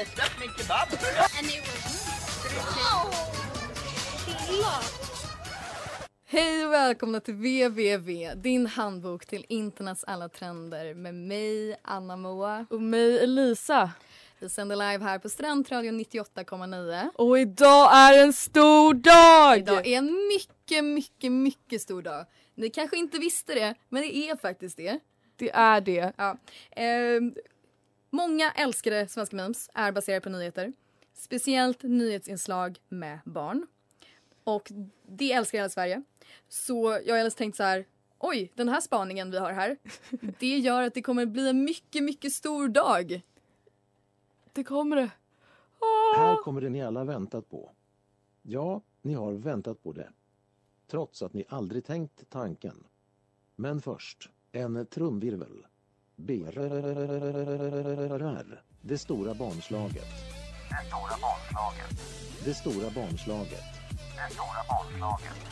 Håller du på med? Släpp min kebab! Hej och välkomna till www, din handbok till internets alla trender med mig, Anna Moa. Och mig Elisa. Vi sänder live här på Studentradion 98,9. Och idag är en stor dag! Idag är en mycket, mycket, mycket stor dag. Ni kanske inte visste det, men det är faktiskt det. Det är det. Ja. Ehm, många älskade svenska memes är baserade på nyheter. Speciellt nyhetsinslag med barn. Och det älskar hela Sverige. Så jag har tänkt så här. Oj, den här spaningen vi har här. Det gör att det kommer bli en mycket, mycket stor dag. Det kommer det. Här kommer det ni alla väntat på. Ja, ni har väntat på det. Trots att ni aldrig tänkt tanken. Men först, en trumvirvel. B. Det stora barnslaget. Det stora barnslaget. Det stora barnslaget. Det stora barnslaget.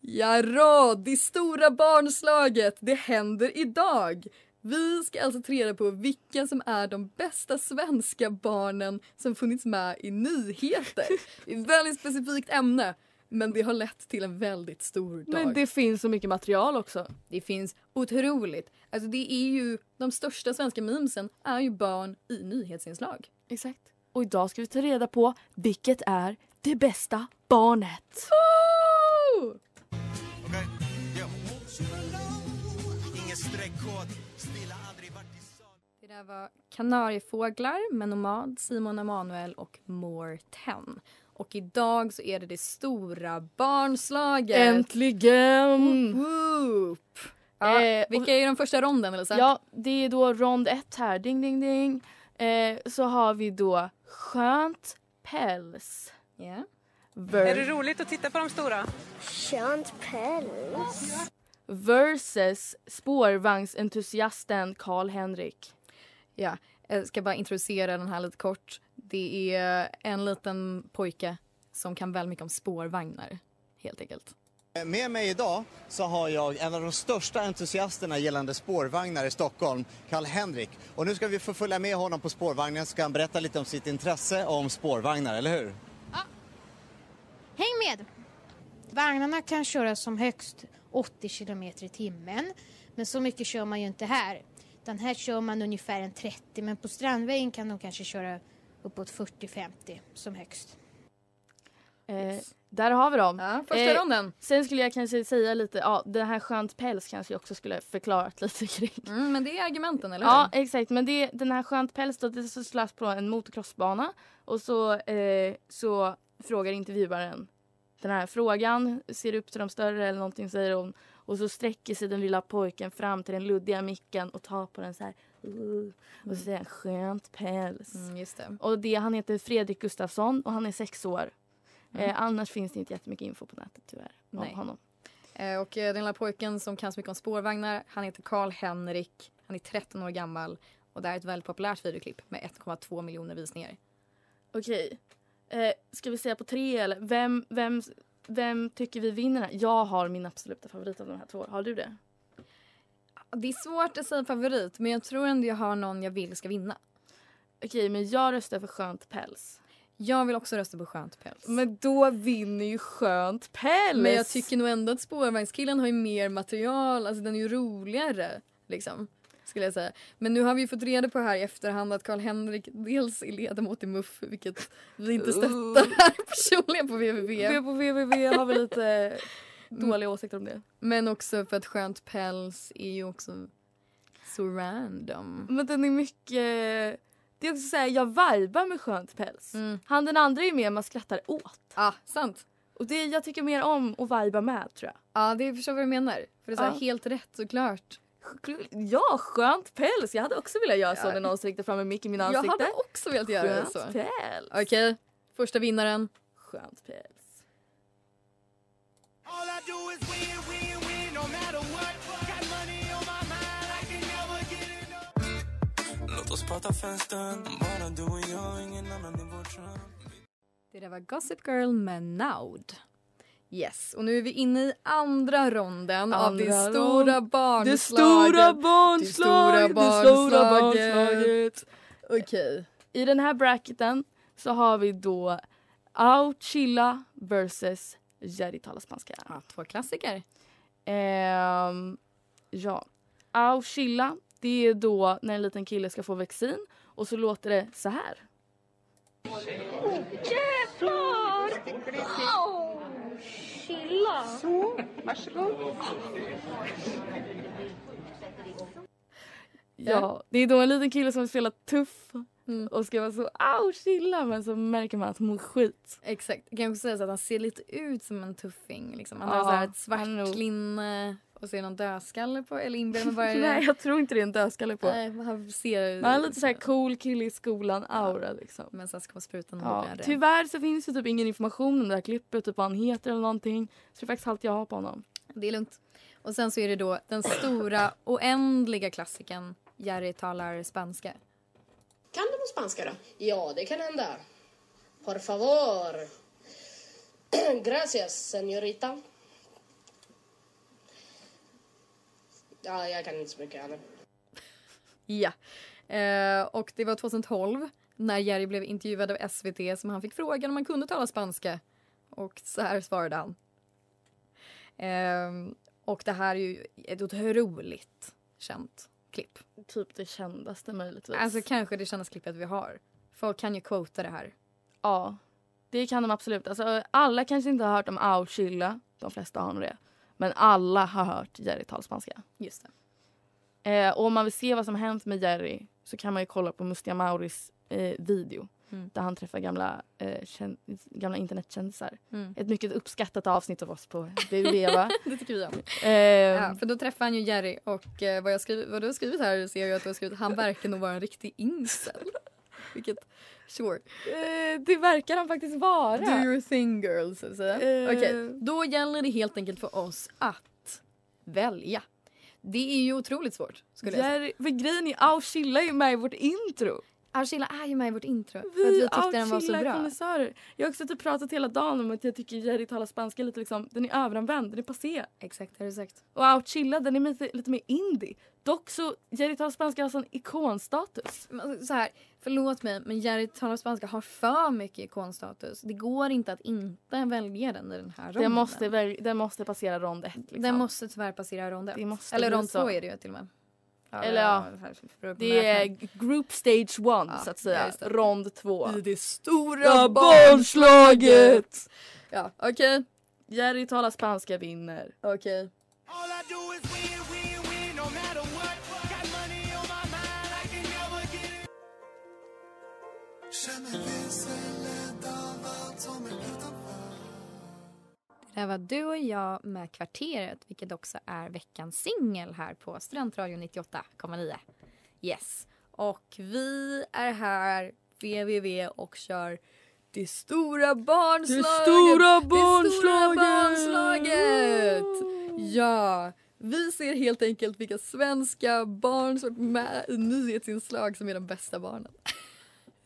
Jarå, det stora barnslaget, det händer idag. Vi ska alltså ta reda på vilka som är de bästa svenska barnen som funnits med i nyheter. Det är ett väldigt specifikt ämne, men det har lett till en väldigt stor dag. Men det finns så mycket material också. Det finns otroligt. Alltså det är ju, de största svenska memesen är ju barn i nyhetsinslag. Exakt. Och idag ska vi ta reda på vilket är det bästa barnet. Oh! Ingen streckkod, stilla aldrig vart. Det där var Kanariefåglar med Nomad, Simon Emanuel och More 10. Och idag så är det det stora barnslaget. Äntligen! Woop! Ja, Eh, vilka är de första ronden Elisa? Ja, det är då rond ett här. Ding, ding, ding. Eh, så har vi då skönt päls. Ja. Ver- Är det roligt att titta på de stora? Skönt päls. versus spårvagnsentusiasten Karl-Henrik. ja. Jag ska bara introducera den här lite kort. Det är en liten pojke som kan väldigt mycket om spårvagnar. Helt enkelt. Med mig idag så har jag en av de största entusiasterna gällande spårvagnar i Stockholm, Karl-Henrik. Och nu ska vi få följa med honom på spårvagnen så ska han berätta lite om sitt intresse om spårvagnar, eller hur? Häng med! Vagnarna kan köra som högst 80 kilometer i timmen. Men så mycket kör man ju inte här. Den här kör man ungefär en 30 men på Strandvägen kan de kanske köra uppåt 40-50 som högst. Eh, där har vi dem. Ja, första Eh, ronden. Sen skulle jag kanske säga lite, ja det här skönt päls kanske jag också skulle förklarat lite kring. Mm, men det är argumenten, eller Ja hur? exakt men det, den här skönt päls då, det slås på en motocrossbana och så, eh, så frågar intervjuaren den här frågan, ser upp till de större eller någonting säger hon och så sträcker sig den lilla pojken fram till den luddiga micken och tar på den så här uh, och så säger han skönt päls. Mm, just det. Och det, han heter Fredrik Gustafsson och han är sex år. Mm. Eh, annars finns det inte jättemycket info på nätet tyvärr om Nej. honom. Eh, Och eh, den lilla pojken som kan så mycket om spårvagnar, han heter Karl Henrik. Han är 13 år gammal och det här är ett väldigt populärt videoklipp med 1,2 miljoner visningar. Okej. Eh, ska vi säga på tre eller? Vem, vem, vem tycker vi vinner? här? Jag har min absoluta favorit av de här två. Har du det? Det är svårt att säga favorit, men jag tror ändå jag har någon jag vill ska vinna. Okej, men jag röstar för skönt päls. Jag vill också rösta på skönt päls. Men då vinner ju skönt päls! Men jag tycker nog ändå att spårvagnskillen har ju mer material, alltså den är ju roligare. Liksom, skulle jag säga. Men nu har vi ju fått reda på här i efterhand att Karl-Henrik dels är ledamot i MUF, vilket vi inte stöttar personligen på. Vi på www har väl lite dåliga åsikter om det. Men också för att skönt päls är ju också så random. Men den är mycket... Det är också såhär, jag vibar med skönt päls. Mm. Han den andra är mer man skrattar åt. Ja, sant. Och det jag tycker mer om att viba med tror jag. Ja, det förstår vad du menar. För det är Ja. helt rätt såklart. Ja, skönt päls. Jag hade också velat göra så när någon sträckte fram en mick i min Jag ansikte. hade också velat göra Skönt så. päls. Okej, första vinnaren. Skönt päls. Låt oss prata fönstren, bara du och jag, ingen annan i vårt rum. Det där var Gossip Girl med Naud. Yes, och nu är vi inne i andra ronden av det Andra stora rond. barnslaget. Det stora barnslaget! Det stora barnslaget. Okej. I den här bracketen så har vi då Au Chilla versus Jerry talar spanska. Ja, två klassiker. Ehm, ja. Au Chilla, det är då när en liten kille ska få vaccin och så låter det så här. Jävlar! Au! Chilla. Så, varsågod. Ja, det är då en liten kille som spelar tuff Mm. och ska vara så au chilla men så märker man att han mår skit. Exakt. Jag kan också säga så att han ser lite ut som en tuffing. Liksom. Han Ja, har så här ett svart linne och det någon dödskalle på. Eller inbillar bara. Nej jag tror inte det är en dödskalle på. Nej, han ser... Men han är lite så här cool kille i skolan aura liksom. Men sen ska man sprutan och Ja, tyvärr så finns det typ ingen information om det här klippet, typ vad han heter eller någonting. Så det är faktiskt allt jag har på honom. Det är lugnt. Och sen så är det då den stora oändliga klassiken Jerry talar spanska. Kan du på spanska då? Ja, det kan hända. Por favor. Gracias, señorita. Ja, jag kan inte så mycket heller. Ja. Eh, och det var 2012 när Jerry blev intervjuad av SVT som han fick frågan om han kunde tala spanska. Och så här svarade han. Eh, och det här är ju ett otroligt känt klipp. Typ det kändaste möjligtvis. Alltså kanske det kändaste klippet vi har. Folk kan ju quota det här. Ja, det kan de absolut. Alltså, alla kanske inte har hört om au chilla, de flesta har nog det. Men alla har hört Jerry tala spanska. Just. Eh, och om man vill se vad som hänt med Jerry så kan man ju kolla på Mustiga Mauris eh, video. Mm. Där han träffar gamla, eh, kän- gamla internetkändisar. Mm. Ett mycket uppskattat avsnitt av oss på Veva. det tycker vi om. Eh, Ja, för då träffar han ju Jerry och eh, vad, jag skrivit, vad du har skrivit här ser jag att du har skrivit han verkar nog vara en riktig incel. Vilket, sure. Eh, det verkar han faktiskt vara. Do your thing girl så att säga. Eh. Okej, då gäller det helt enkelt för oss att välja. Det är ju otroligt svårt skulle jag säga. Jerry, för grejen är au chilla är ju med i vårt intro. Archilla är ju med i vårt intro för att Vi vi tyckte den var så bra. konnässörer. Jag har också typ pratat hela dagen om att jag tycker Jerry talar spanska lite liksom, den är överanvänd, den är passé. Exakt, det har du sagt. Och Out Chilla den är lite, lite mer indie. Dock så, Jerry talar spanska har sån ikonstatus. Men Så här, förlåt mig men Jerry talar spanska har för mycket ikonstatus. Det går inte att inte välja den i den här ronden. Den måste, den måste passera rond ett. Liksom. Den måste tyvärr passera rond ett. Eller rond så. två är det ju till och med. Eller ja, det är group stage one Ja, så att säga. Rond två. I det stora Ja, barnslaget! Ja, okej. Jerry talar spanska vinner. Okej. I Det var du och jag med Kvarteret, vilket också är veckans singel här på Studentradion 98,9. Yes. Och vi är här, www, och kör det stora barnslaget! Det stora Det stora barnslaget! barnslaget! Ja, vi ser helt enkelt vilka svenska barn som är med i nyhetsinslag som är de bästa barnen.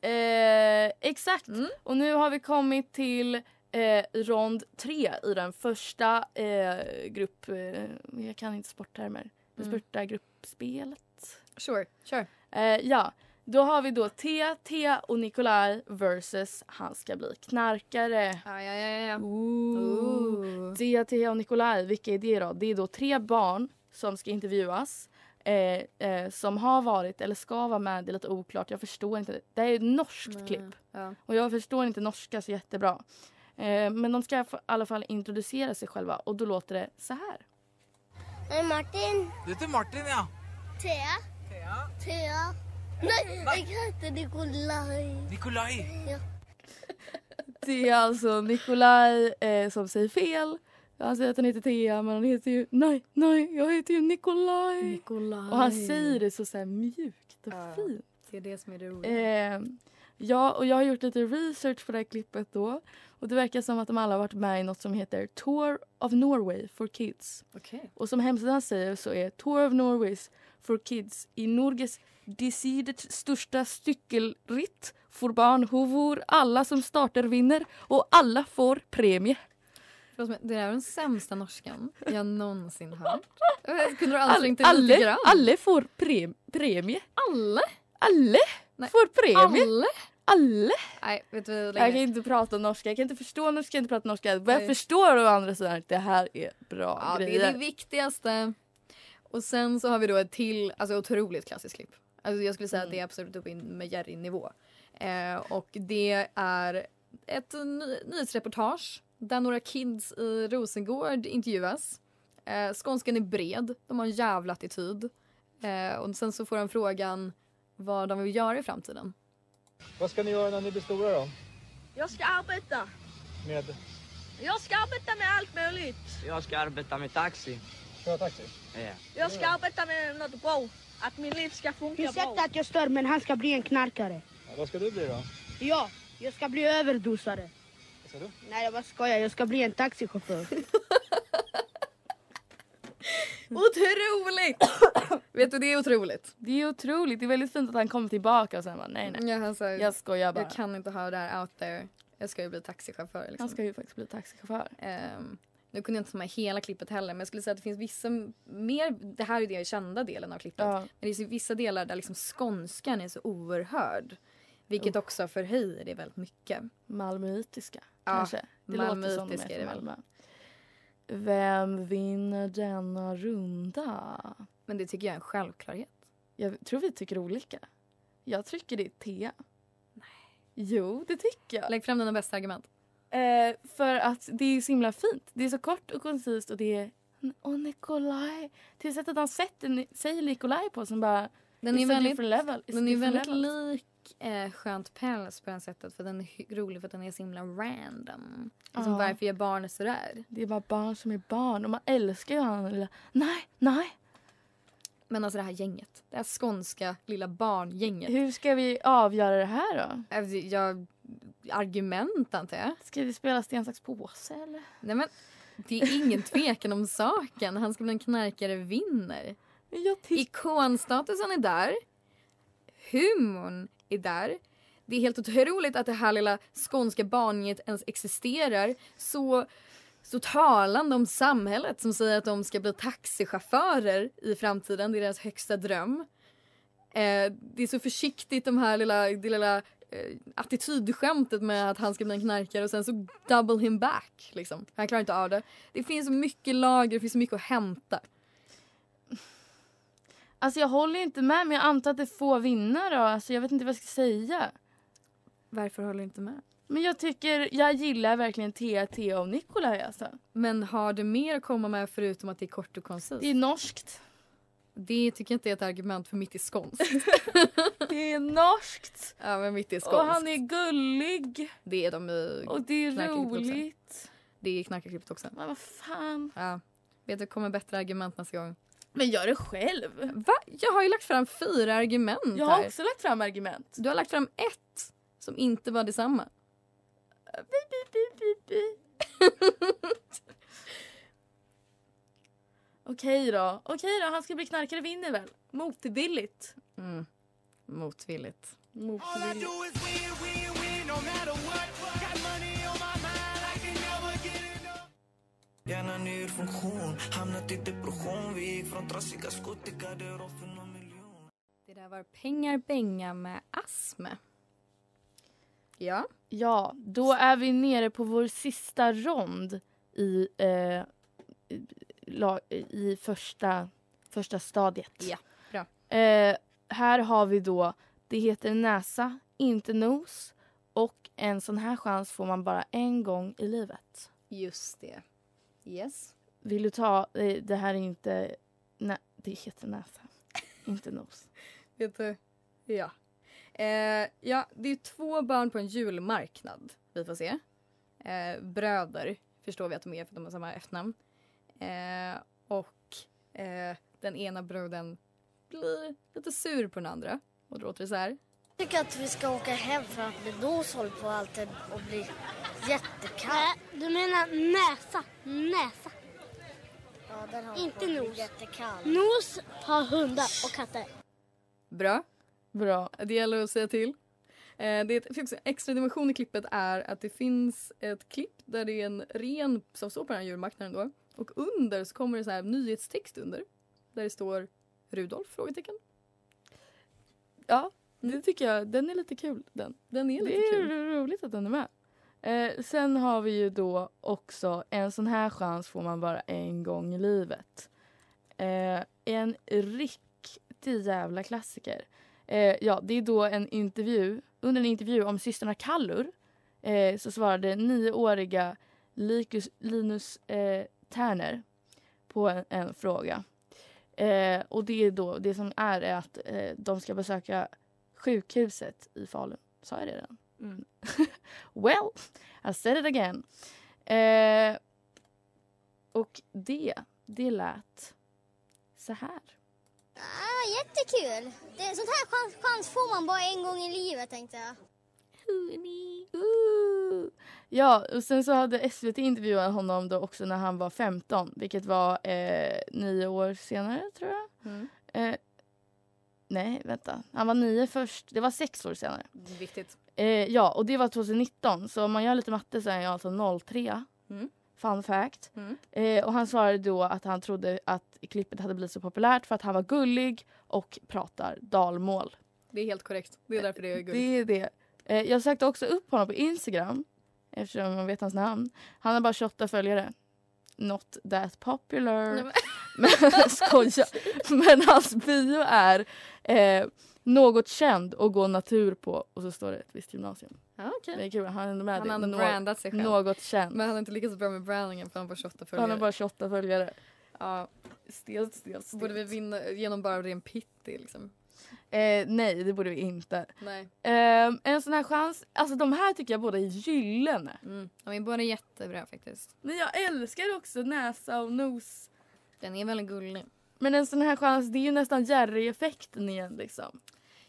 Eh, exakt. Mm. Och nu har vi kommit till eh, rond tre i den första eh, grupp... Eh, jag kan inte sporttermer. Det Mm. första gruppspelet. Sure, kör. Eh, ja, då har vi då Tia, Tia och Nikolaj versus Han ska bli knarkare. Ja, ja, ja, ja. Ooh. Tia, Tia och Nikolaj, vilka är det då? Det är då tre barn som ska intervjuas. Eh, eh, som har varit eller ska vara med, det är lite oklart. Jag förstår inte. Det är ett norskt Nej, klipp. ja. Och jag förstår inte norska så jättebra. Eh, men de ska i alla fall introducera sig själva och då låter det så här. Hej Martin. Du heter Martin, ja. Thea. Thea. Nej, jag heter Nikolaj. Nikolaj. Ja. Det är alltså Nikolaj eh, som säger fel Han säger att han heter Thea men han heter ju, nej, nej, jag heter ju Nikolaj. Nikolaj. Och han säger det så, så här mjukt och Ja. fint. Det är det som är det roliga. Eh, ja, och jag har gjort lite research på det här klippet då. Och det verkar som att de alla har varit med i något som heter Tour of Norway for Kids. Okej. Och som hemsidan säger så är Tour of Norways for Kids i Norges decidet största cykelritt för barn hvor alla som startar vinner och alla får premie. Det är den sämsta norskan jag någonsin hört. Kunde du All, ansträngt dig lite alle, grann? alle får prem, premie. Alle? Alle Nej, får premie. Alle? Alle. Nej, vet du hur Jag kan inte prata norska, jag kan inte förstå norska, jag kan inte prata norska. Vad jag förstår å andra sidan att det här är bra Ja, det grejer. är det viktigaste. Och sen så har vi då ett till, alltså otroligt klassiskt klipp. Alltså jag skulle säga att det är absolut uppe med Jerry-nivå. Eh, och det är ett ny- nyhetsreportage där några kids i Rosengård intervjuas. Eh, skånskan är bred, de har en jävla attityd. Eh, och sen så får han frågan vad de vill göra i framtiden. Vad ska ni göra när ni blir stora då? Jag ska arbeta. Med? Jag ska arbeta med allt möjligt. Jag ska arbeta med taxi. Köra taxi? Ja. Jag ska arbeta med något bra. Att min liv ska funka bra. Ursäkta att jag stör men han ska bli en knarkare. Ja, vad ska du bli då? Ja, jag ska bli överdosare. Vad sa du? Nej jag bara skojar, jag ska bli en taxichaufför. Otroligt! Vet du, det är otroligt. Det är otroligt. Det är väldigt fint att han kommer tillbaka och sen bara nej nej. Ja, alltså, Jag skojar bara. Jag kan inte ha det här out there. Jag ska ju bli taxichaufför. Liksom. Han ska ju faktiskt bli taxichaufför. Ehm, nu kunde jag inte ta med hela klippet heller men jag skulle säga att det finns vissa mer, det här är den kända delen av klippet. Ja. Men det finns vissa delar där liksom skånskan är så oerhörd. Vilket också förhöjer det väldigt mycket. Malmöitiska Ja, kanske. Det låter som är från väl. Malmö. Vem vinner denna runda? Men det tycker jag är en självklarhet. Jag tror vi tycker olika. Jag tycker det är Thea. Nej. Jo, det tycker jag. Lägg fram dina bästa argument. Eh, för att det är så himla fint. Det är så kort och koncist och det är och Nikolaj. Till sättet han sätter, säger Nikolaj på som bara Den är väldigt, level. Den är väldigt levels. Eh, Skönt päls på det sättet för den är rolig för att den är så himla random. Liksom, Ja. Varför gör barnet sådär? Det är bara barn som är barn och man älskar ju honom. lilla- Nej, nej. Men alltså det här gänget. Det här skånska lilla barngänget. Hur ska vi avgöra det här då? Alltså, Jag, argument antar jag. Ska vi spela sten, sax, påse eller? Nej men det är ingen tvekan om saken. Han ska bli en knarkare vinner. Ikonstatusen är där. Humorn är där. Det är helt otroligt att det här lilla skånska barngänget ens existerar. Så, så talande om samhället som säger att de ska bli taxichaufförer i framtiden. Det är deras högsta dröm. Eh, det är så försiktigt de här lilla, det lilla eh, attitydskämtet med att han ska bli en knarkare och sen så double him back. Liksom. Han klarar inte av det. Det finns så mycket lager, det finns så mycket att hämta. Alltså jag håller inte med men jag antar att det får vinna då. Alltså jag vet inte vad jag ska säga. Varför håller du inte med? Men jag tycker, jag gillar verkligen Thea, Thea och Nikolaj alltså. Men har det mer att komma med förutom att det är kort och koncist? Det är norskt. Det tycker jag inte är ett argument för mitt i skånskt. Det är norskt. ja men mitt i skånskt. Och han är gullig. Det är de i Och det är också. roligt. Det är knarkarklippet också. Men vad fan. Ja. Vet du, kommer bättre argument nästa gång. Men gör det själv. Va? Jag har ju lagt fram fyra argument Jag har här. också lagt fram argument. Du har lagt fram ett som inte var detsamma. Okej då. Okej då, han ska bli knarkare vinner väl? Motvilligt. Mm. Motvilligt. Motvilligt. Hjärnan är ur funktion, hamnat i depression Vi gick från trassiga skott till garderob för någon miljon Det där var Pengar Benga med Asme. Ja. Ja, då är vi nere på vår sista rond i, eh, i första, första stadiet. Ja, bra. Eh, här har vi då, det heter näsa, inte nos. Och en sån här chans får man bara en gång i livet. Just det. Yes. Vill du ta, eh, det här är inte, nä, det heter näsa, inte nos. Vet du? Ja. Eh, ja, det är två barn på en julmarknad vi får se. Eh, bröder, förstår vi att de är för att de har samma efternamn. Eh, och eh, den ena bruden blir lite sur på den andra. Och då låter det så här. Jag tycker att vi ska åka hem för att nos håller på alltid och blir jättekallt. Nej, du menar näsa. Näsa. Ja, den har Inte nos. Jättekall. Nos har hundar och katter. Bra. Bra. Det gäller att säga till. Eh, det är också extra dimension i klippet är att det finns ett klipp där det är en ren som står på den här djurmarknaden då. Och under så kommer det så här nyhetstext under. Där det står Rudolf? Frågetecken. Ja, det tycker jag. Den är lite kul. Den. Den är det lite är kul. roligt att den är med. Eh, sen har vi ju då också en sån här chans får man bara en gång i livet. Eh, en riktig jävla klassiker. Eh, ja, det är då en intervju. Under en intervju om systrarna Kallur eh, så svarade nioåriga Likus, Linus eh, Terner på en, en fråga. Eh, och det är då, det som är, är att eh, de ska besöka sjukhuset i Falun. Sa jag det redan? Mm. well, I said it again. Eh, och det, det lät så här. Ah, jättekul. Det, sånt här chans, chans får man bara en gång i livet tänkte jag. Ooh. Ja, och sen så hade SVT intervjuat honom då också när han var 15, vilket var eh, nio år senare tror jag. Mm. Eh, nej, vänta. Han var nio först. Det var sex år senare. Viktigt. Eh, ja, och det var 2019. Så om man gör lite matte så är jag alltså 03. Mm. Fun fact. Mm. Eh, och han svarade då att han trodde att klippet hade blivit så populärt för att han var gullig och pratar dalmål. Det är helt korrekt. Det är därför det är Det gulligt. är det. Eh, jag sökte också upp honom på Instagram eftersom man vet hans namn. Han har bara 28 följare. Not that popular. Nej, men- skoja. Men hans bio är eh, något känd och gå natur på och så står det ett visst gymnasium. Ja, okej. Det är kul. Han är med Han Nå- brandat sig själv. Något känd. Men han har inte lyckats bra med brandingen för han har bara 28 följare. Han har bara 28 följare. Ja. Stelt, stelt, stelt. Borde vi vinna genom bara ren pitti liksom? Eh, nej, det borde vi inte. Eh, en sån här chans. Alltså de här tycker jag båda är gyllene. Mm. De är båda jättebra faktiskt. Men jag älskar också näsa och nos. Den är väldigt gullig. Men en sån här chans, det är ju nästan Jerry-effekten igen liksom.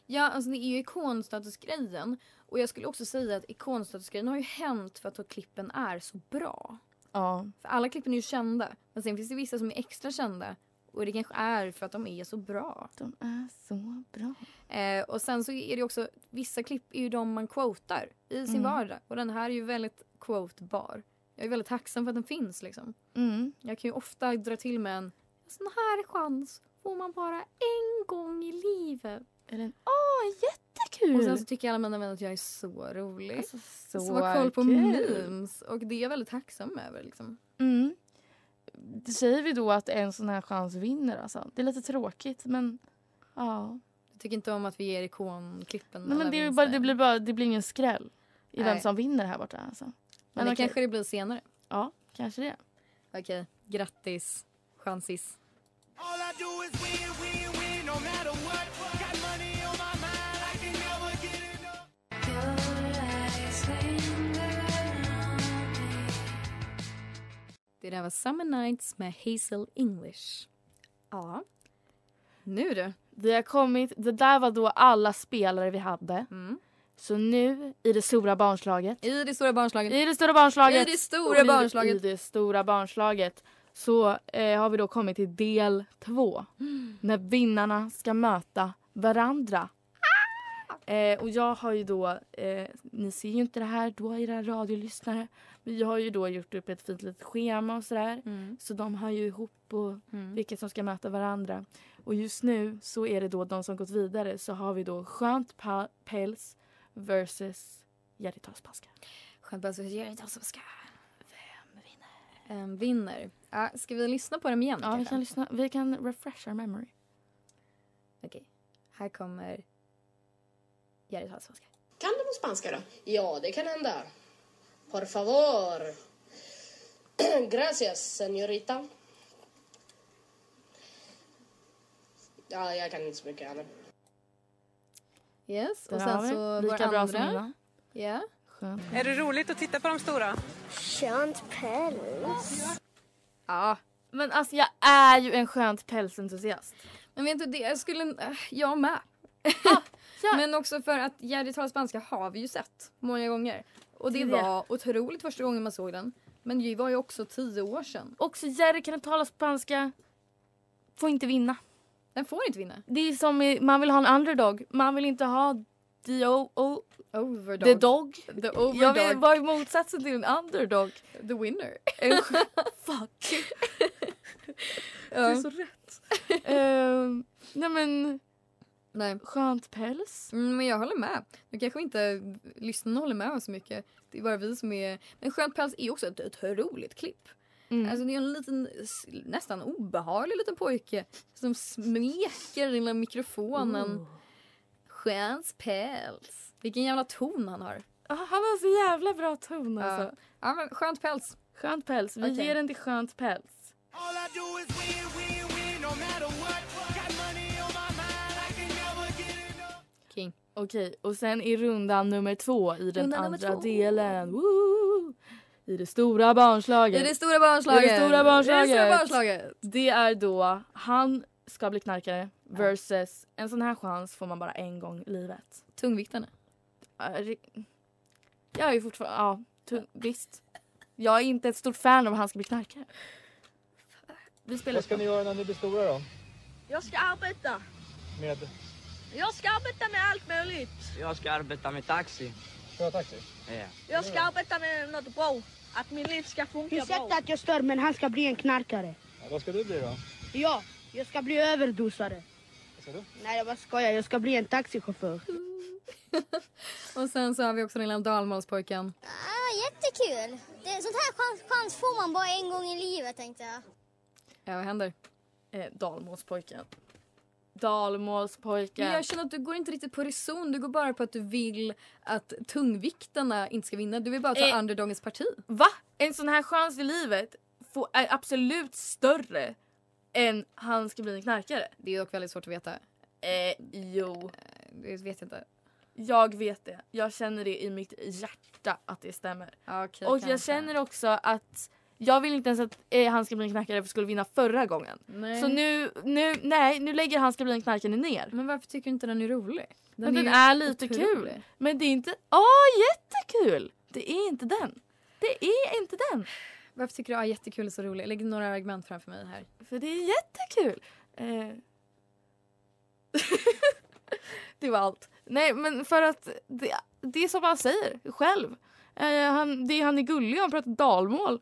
Ja, alltså det är ju ikonstatusgrejen. Och jag skulle också säga att ikonstatusgrejen har ju hänt för att klippen är så bra. Ja. För alla klippen är ju kända. Men sen finns det vissa som är extra kända. Och det kanske är för att de är så bra. De är så bra. Eh, och sen så är det också, vissa klipp är ju de man quotar i sin Mm. vardag. Och den här är ju väldigt quotebar. Jag är väldigt tacksam för att den finns liksom. Mm. Jag kan ju ofta dra till med en sån här chans får man bara en gång i livet. Eller en, åh jättekul! Och sen så tycker alla mina vänner att jag är så rolig. Alltså, så så har koll på kul. memes. Och det är jag väldigt tacksam över liksom. Mm. Det säger vi då att en sån här chans vinner alltså. Det är lite tråkigt men ja. Jag tycker inte om att vi ger ikonklippen Nej, men det, bara, det, blir bara, det blir ingen skräll i vem Nej. som vinner här borta alltså. Men det okej. kanske det blir senare. Ja, kanske det. Okej, grattis chansis. Det där var Summer Nights med Hazel English. Ja. Nu du. Vi har kommit, det där var då alla spelare vi hade. Mm. Så nu i det stora barnslaget. I det stora barnslaget. I det stora barnslaget. I det stora barnslaget. I det stora barnslaget. Så eh, har vi då kommit till del två. Mm. När vinnarna ska möta varandra. Eh, och jag har ju då, eh, ni ser ju inte det här då era radiolyssnare. Jag har ju då gjort upp ett fint litet schema och sådär. Mm. Så de har ju ihop och Mm. vilka som ska möta varandra. Och just nu så är det då de som gått vidare så har vi då Skönt päls versus Jerry Talspaska. Skönt bara så jag inte alls ska. Vem vinner? Um, vinner. Ja, ska vi lyssna på dem igen? Ja, vi kan lyssna. Vi kan refresh our memory. Okej. Här kommer Jerry Talspaska. Kan du på spanska då? Ja, det kan hända. Por favor. Gracias, señorita. Ja, jag kan inte så mycket heller. Yes, och sen så vår bra andra. Ja. Skönt. Är det roligt att titta på de stora? Skönt päls. Ja. Men alltså jag är ju en skönt pälsentusiast. Men vet du det, jag skulle... äh, Jag med. Men också för att Jerry talar spanska har vi ju sett många gånger. Och det, var otroligt första gången man såg den. Men det var ju också tio år sedan. Också Jerry kan tala spanska. Får inte vinna. Den får inte vinna. Det är som man vill ha en underdog. Man vill inte ha the, o, o, Overdog. the dog. The overdog. Jag vill vara motsatsen till en underdog. The winner. Fuck. Det är så rätt. Ehm, nej men Nej. skönt päls. Mm, men jag håller med. Nu kanske inte lyssnarna håller med oss så mycket. Det är bara vi som är... Men Skönt päls är också ett, ett roligt klipp. Mm. Alltså det är en liten, nästan obehaglig liten pojke som smeker den lilla mikrofonen. Oh. Skönt päls. Vilken jävla ton han har. Ah, han har så jävla bra ton Ja. alltså. Ja men skönt päls. Skönt päls. Vi Okej. ger den till skönt päls. All I do is win, win, win, no matter what. Okej, och sen i rundan nummer två i den Runda nummer andra två. delen. Woo! I det stora barnslaget. I det stora barnslaget. I det stora barnslaget. I det stora barnslaget. Det är då han ska bli knarkare versus en sån här chans får man bara en gång i livet. Tungviktarna. Jag är ju fortfarande, ja, tung, visst. Jag är inte ett stort fan av att han ska bli knarkare. Vi spelar Vad ska ni göra när ni blir stora då? Jag ska arbeta. Med Jag ska arbeta med allt möjligt. Jag ska arbeta med taxi. taxi? Ja. Jag ska arbeta med något bra. Att min liv ska funka bra. Ursäkta att jag stör men han ska bli en knarkare. Ja, vad ska du bli då? Ja, jag ska bli överdosare. Vad ska du? Nej jag bara skojar, jag ska bli en taxichaufför. Och sen så har vi också den lilla dalmålspojken. Ah, jättekul. Det, sånt här chans, chans får man bara en gång i livet tänkte jag. Ja vad händer? Eh, Dalmålspojken. Dalmålspojken. Men jag känner att du går inte riktigt på reson. Du går bara på att du vill att tungviktarna inte ska vinna. Du vill bara ta Eh. underdogens parti. Va? En sån här chans i livet får, är absolut större än han ska bli en knarkare. Det är dock väldigt svårt att veta. Eh, jo. Det vet jag inte. Jag vet det. Jag känner det i mitt hjärta att det stämmer. Okej, och jag kanske. känner också att jag vill inte ens att eh, han ska bli en knarkare för skulle vinna förra gången. Nej. Så nu, nu, nej, nu lägger han ska bli en knarkare ner. Men varför tycker du inte den är rolig? Men den ju är lite otrolig. kul. Men det är inte... Åh, jättekul! Det är inte den. Det är inte den. Varför tycker du att ah, jättekul är så rolig? Lägg några argument framför mig här. För det är jättekul. Eh. det var allt. Nej, men för att det, det är som han säger själv. Eh, han, det, han är gullig, han pratar dalmål.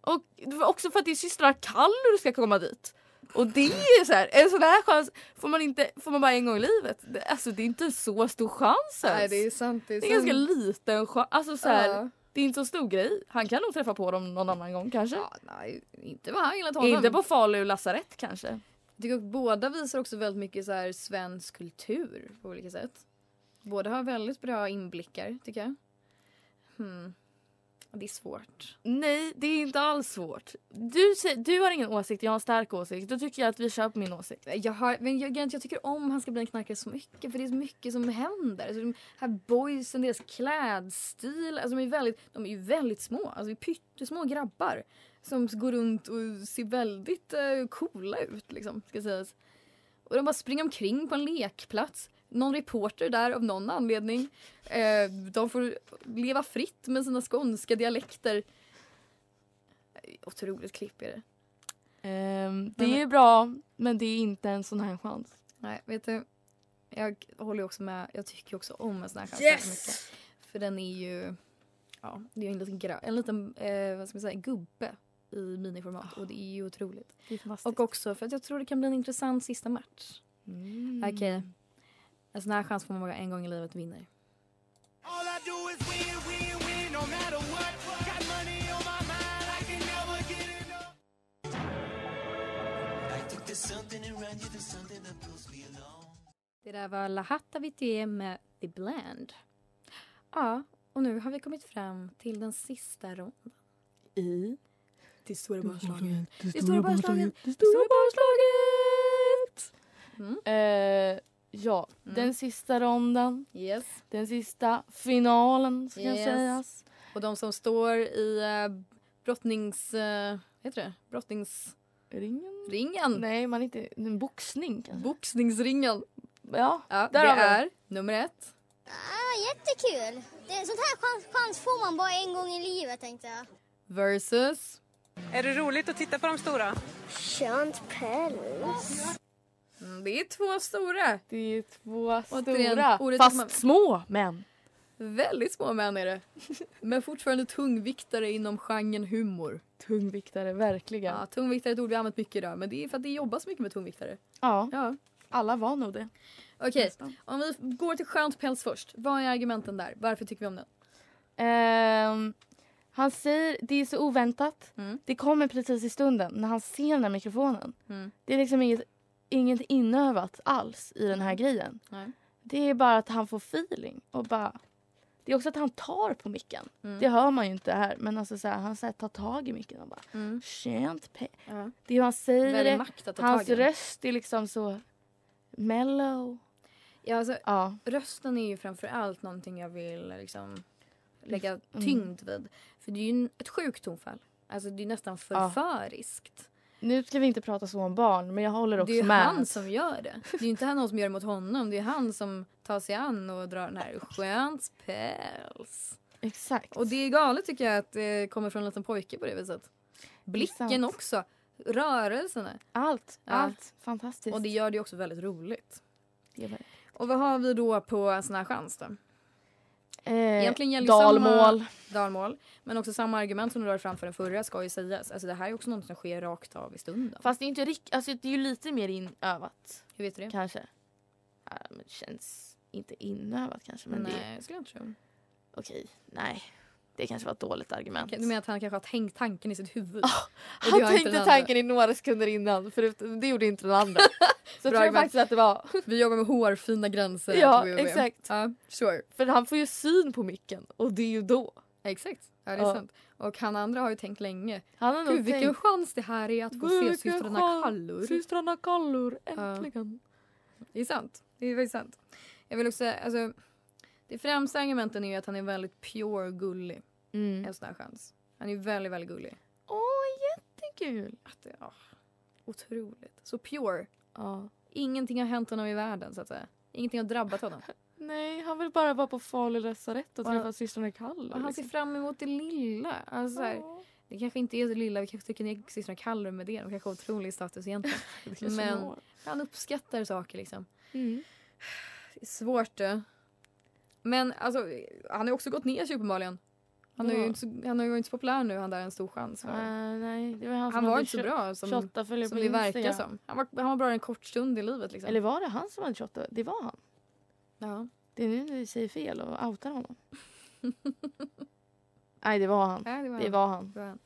Och det var också för att det är systrar Kallur ska komma dit. Och det är så här, en sån här chans får man, inte, får man bara en gång i livet. Det, alltså det är inte så stor chans ens. Nej det är sant. Det är, Det är sant. ganska liten chans. Alltså så här, Ja. Det är inte så stor grej. Han kan nog träffa på dem någon annan gång kanske. Ja, nej, inte vad han enligt honom. Inte på Falu lasarett kanske. Jag tycker att båda visar också väldigt mycket så här svensk kultur på olika sätt. Båda har väldigt bra inblickar tycker jag. Hmm. Det är svårt. Nej, det är inte alls svårt. Du, du har ingen åsikt, jag har en stark åsikt. Då tycker jag att vi kör på min åsikt. Jag, har, men jag, jag, tycker om han ska bli en knarkare så mycket för det är så mycket som händer. Alltså, de här boysen, deras klädstil, alltså, de, är väldigt, de är ju väldigt små. Alltså, pyttesmå grabbar som går runt och ser väldigt eh, coola ut liksom, ska sägas. Och de bara springer omkring på en lekplats. Någon reporter där av någon anledning. Eh, de får leva fritt med sina skånska dialekter. Otroligt klipp är det. Ehm, det är bra, men det är inte en sån här chans. Nej, vet du. Jag håller också med. Jag tycker också om en sån här chans Yes! För den är ju... Ja, det är en liten, gra- en liten eh, vad ska man säga, gubbe i miniformat. Och det är ju otroligt. Det är fantastiskt. Och också för att jag tror det kan bli en intressant sista match. Mm. Okej. En sån här chans får man bara en gång i livet vinner. All I do is win, win, win, no matter what. Got money on my mind, I can never get enough. Det där var La Hatta Vité med The Bland. Ja, och nu har vi kommit fram till den sista ronden. I? Det stora barnslaget. Det stora barnslaget. Det stora barnslaget! Mm. Eh, ja, den sista ronden. Yes. Den sista finalen ska Yes. sägas. Och de som står i uh, brottnings... Uh, heter det? Brottnings... Ringen? Ringen. Nej, man inte... En boxning kanske. Boxningsringen. Ja, Ja, där det är nummer ett. Ah, jättekul! Det, sånt här chans, chans får man bara en gång i livet tänkte jag. Versus... Är det roligt att titta på de stora? Skönt päls. Mm, det är två stora. Det är två stora. Fast man- små män. Väldigt små män är det. Men fortfarande tungviktare inom genren humor. Tungviktare, verkligen. Ja, tungviktare är ett ord vi använt mycket idag. Men det är för att det jobbas mycket med tungviktare. Ja, Ja. alla var nog det. Okej, Nästan. om vi går till skönt päls först. Vad är argumenten där? Varför tycker vi om den? Ehm, han säger, det är så oväntat. Mm. Det kommer precis i stunden när han ser den här mikrofonen. Mm. Det är liksom inget, inget inövat alls i den här grejen. Nej. Det är bara att han får feeling och bara... Det är också att han tar på micken. Mm. Det hör man ju inte här. Men alltså så här, han så här, tar tag i micken och bara... Mm. Skönt pe- Ja. Det han säger Hans röst är liksom så mellow. Ja, alltså, Ja. rösten är ju framför allt någonting jag vill liksom, lägga Mm. tyngd vid. För det är ju ett sjukt tonfall. Alltså det är nästan förföriskt. Nu ska vi inte prata så om barn, men jag håller också Det är med. han som gör det. Det är inte han som gör det mot honom. Det är han som tar sig an och drar den här skönt päls. Exakt. Och det är galet tycker jag att det kommer från en liten pojke på det viset. Blicken också. Rörelserna. Allt, Ja. allt. Fantastiskt. Och det gör det också väldigt roligt. Och vad har vi då på sån här chans då? Eh, Egentligen gäller dalmål. samma dalmål. Men också samma argument som du drar fram för den förra ska ju sägas. Alltså det här är också något som sker rakt av i stunden. Fast det är inte riktigt, alltså det är ju lite mer inövat. Hur vet du det? Kanske. Ja, men det känns inte inövat kanske. Men Nej, det skulle jag inte tro. okej, nej. Det kanske var ett dåligt argument. Du menar att han kanske har tänkt tanken i sitt huvud? Det Han tänkte tanken i några sekunder innan, för det gjorde inte den andra. Så jag tror faktiskt att det var... Vi jobbar med hårfina gränser. Ja, exakt. Ja, sure. För han får ju syn på micken och det är ju då. Exakt. Ja, det är Ja. sant. Och han andra har ju tänkt länge. Han har Gud, vilken tänkt, chans det här är att få "Gud, se vilken systrarna chans. Kallur. Systrarna Kallur, äntligen. Det är sant. Det är faktiskt sant. Jag vill också säga, alltså, det främsta argumenten är ju att han är väldigt pure gullig. Mm. En sån här chans. Han är väldigt, väldigt gullig. Åh, jättekul. Att ja, otroligt. Så pure. Ja. Ingenting har hänt honom i världen så att säga. Ingenting har drabbat honom. Nej, han vill bara vara på Falu lasarett och Och träffa systrarna Kallur. Han ser fram emot det lilla. Alltså, Ja. det kanske inte är det lilla, vi kanske tycker ni systrarna Kallur med det. De kanske har otrolig status egentligen. Men han uppskattar saker liksom. Mm. Det är svårt det. Men alltså, han har också gått ner sig uppenbarligen. Han, är ju inte så, han har ju inte så populär nu, han där är en stor chans. Ah, nej, det var han, han var inte så bra som, 28 följare som det verkar Instagram. som. Han var, han var bra en kort stund i livet liksom. Eller var det han som hade 28? Det var han. ja. Det är nu vi säger fel och outar honom. Nej, det var han. Nej, det var Det han. var han. Det var han.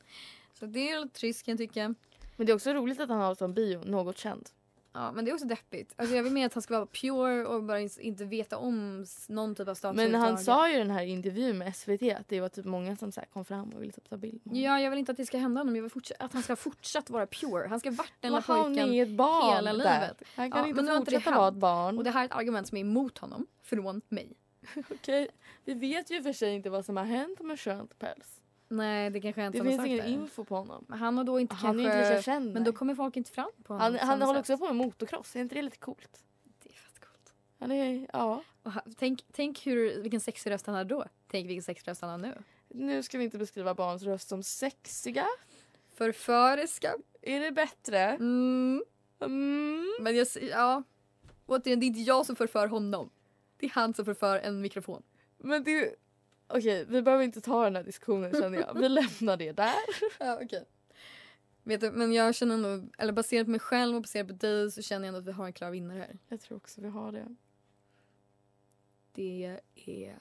Så det är lite trist kan jag tycka. Men det är också roligt att han har som bio något känd. Ja, men det är också deppigt. Alltså jag vill mer att han ska vara pure och bara inte veta om någon typ av status Men han sa ju i den här intervjun med SVT att det var typ många som så kom fram och ville typ ta bild med. Ja, jag vill inte att det ska hända honom. Jag vill att han ska fortsatt vara pure. Han ska varit den lilla han pojken ett barn hela där. livet. Han kan Ja, inte men fortsätta vara ett barn. Och det här är ett argument som är emot honom från mig. Okej, vi vet ju för sig inte vad som har hänt med skönt päls. Nej, det kanske är inte Det finns ingen info på honom. Men han har då inte Han är kanske... inte lika känd. Men då kommer folk inte fram på honom. han han håller sätt. också på med motocross. Är inte det lite coolt? Det är fett coolt. Han är, ja. Han, tänk, tänk hur, vilken sexig röst han har då. Tänk vilken sexig röst han har nu. Nu ska vi inte beskriva barns röst som sexiga. Förföriska. Är det bättre? Mm. Mm. Men jag ja. Återigen, det är inte jag som förför honom. Det är han som förför en mikrofon. Men det... Okej, vi behöver inte ta den här diskussionen känner jag. Vi lämnar det där. Ja, okej. Vet du, men jag känner ändå, eller baserat på mig själv och baserat på dig så känner jag ändå att vi har en klar vinnare här. Jag tror också vi har det. Det är...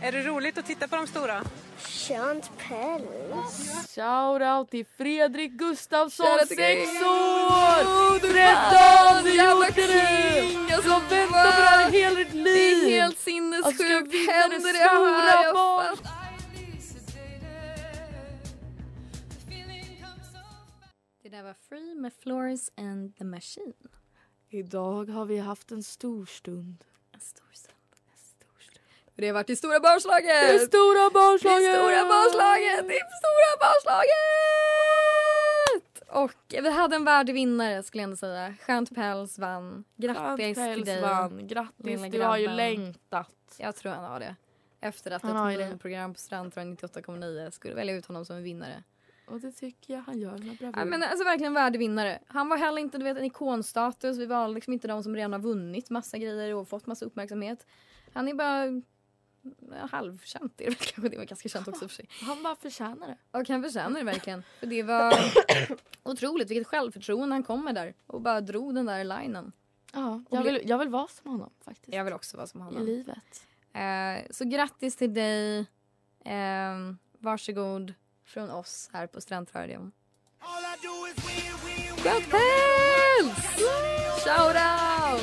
Är det roligt att titta på de stora? Skönt päls. Shoutout till Fredrik Gustafsson, Shoutout till 6 dig. år! Oh, du 13! fan, Du gjorde det! Alltså, Du har väntat på det här hela ditt liv! Det är helt sinnessjukt. vinna Händer det här? barn. Det där var Free med Flores and the Machine. Idag har vi haft en stor stund. Stund. Det har varit det stora barnslaget! Det stora barnslaget! Det stora barnslaget! Det stora barnslaget! Och vi hade en värdig vinnare skulle jag ändå säga. Skönt Päls vann. Grattis Skönt till dig. vann. Grattis, du har ju längtat. Jag tror han har det. Efter att Han ett det. minprogram på Strandradion 98,9 skulle välja ut honom som en vinnare. Och det tycker jag han gör med bravur. Ja, men alltså verkligen värdig vinnare. Han var heller inte du vet, en ikonstatus. Vi var liksom inte de som redan har vunnit massa grejer och fått massa uppmärksamhet. Han är bara halvkänt. är Det, kanske. det var ganska känt också för sig. Han bara förtjänar det. Och han förtjänar det verkligen. För det var otroligt vilket självförtroende han kom med där. Och bara drog den där linen. Ja, jag vill, jag vill vara som honom faktiskt. Jag vill också vara som I honom. livet. Eh, så grattis till dig. Eh, varsågod från oss här på Strandradion. Skönt päls! Shout out!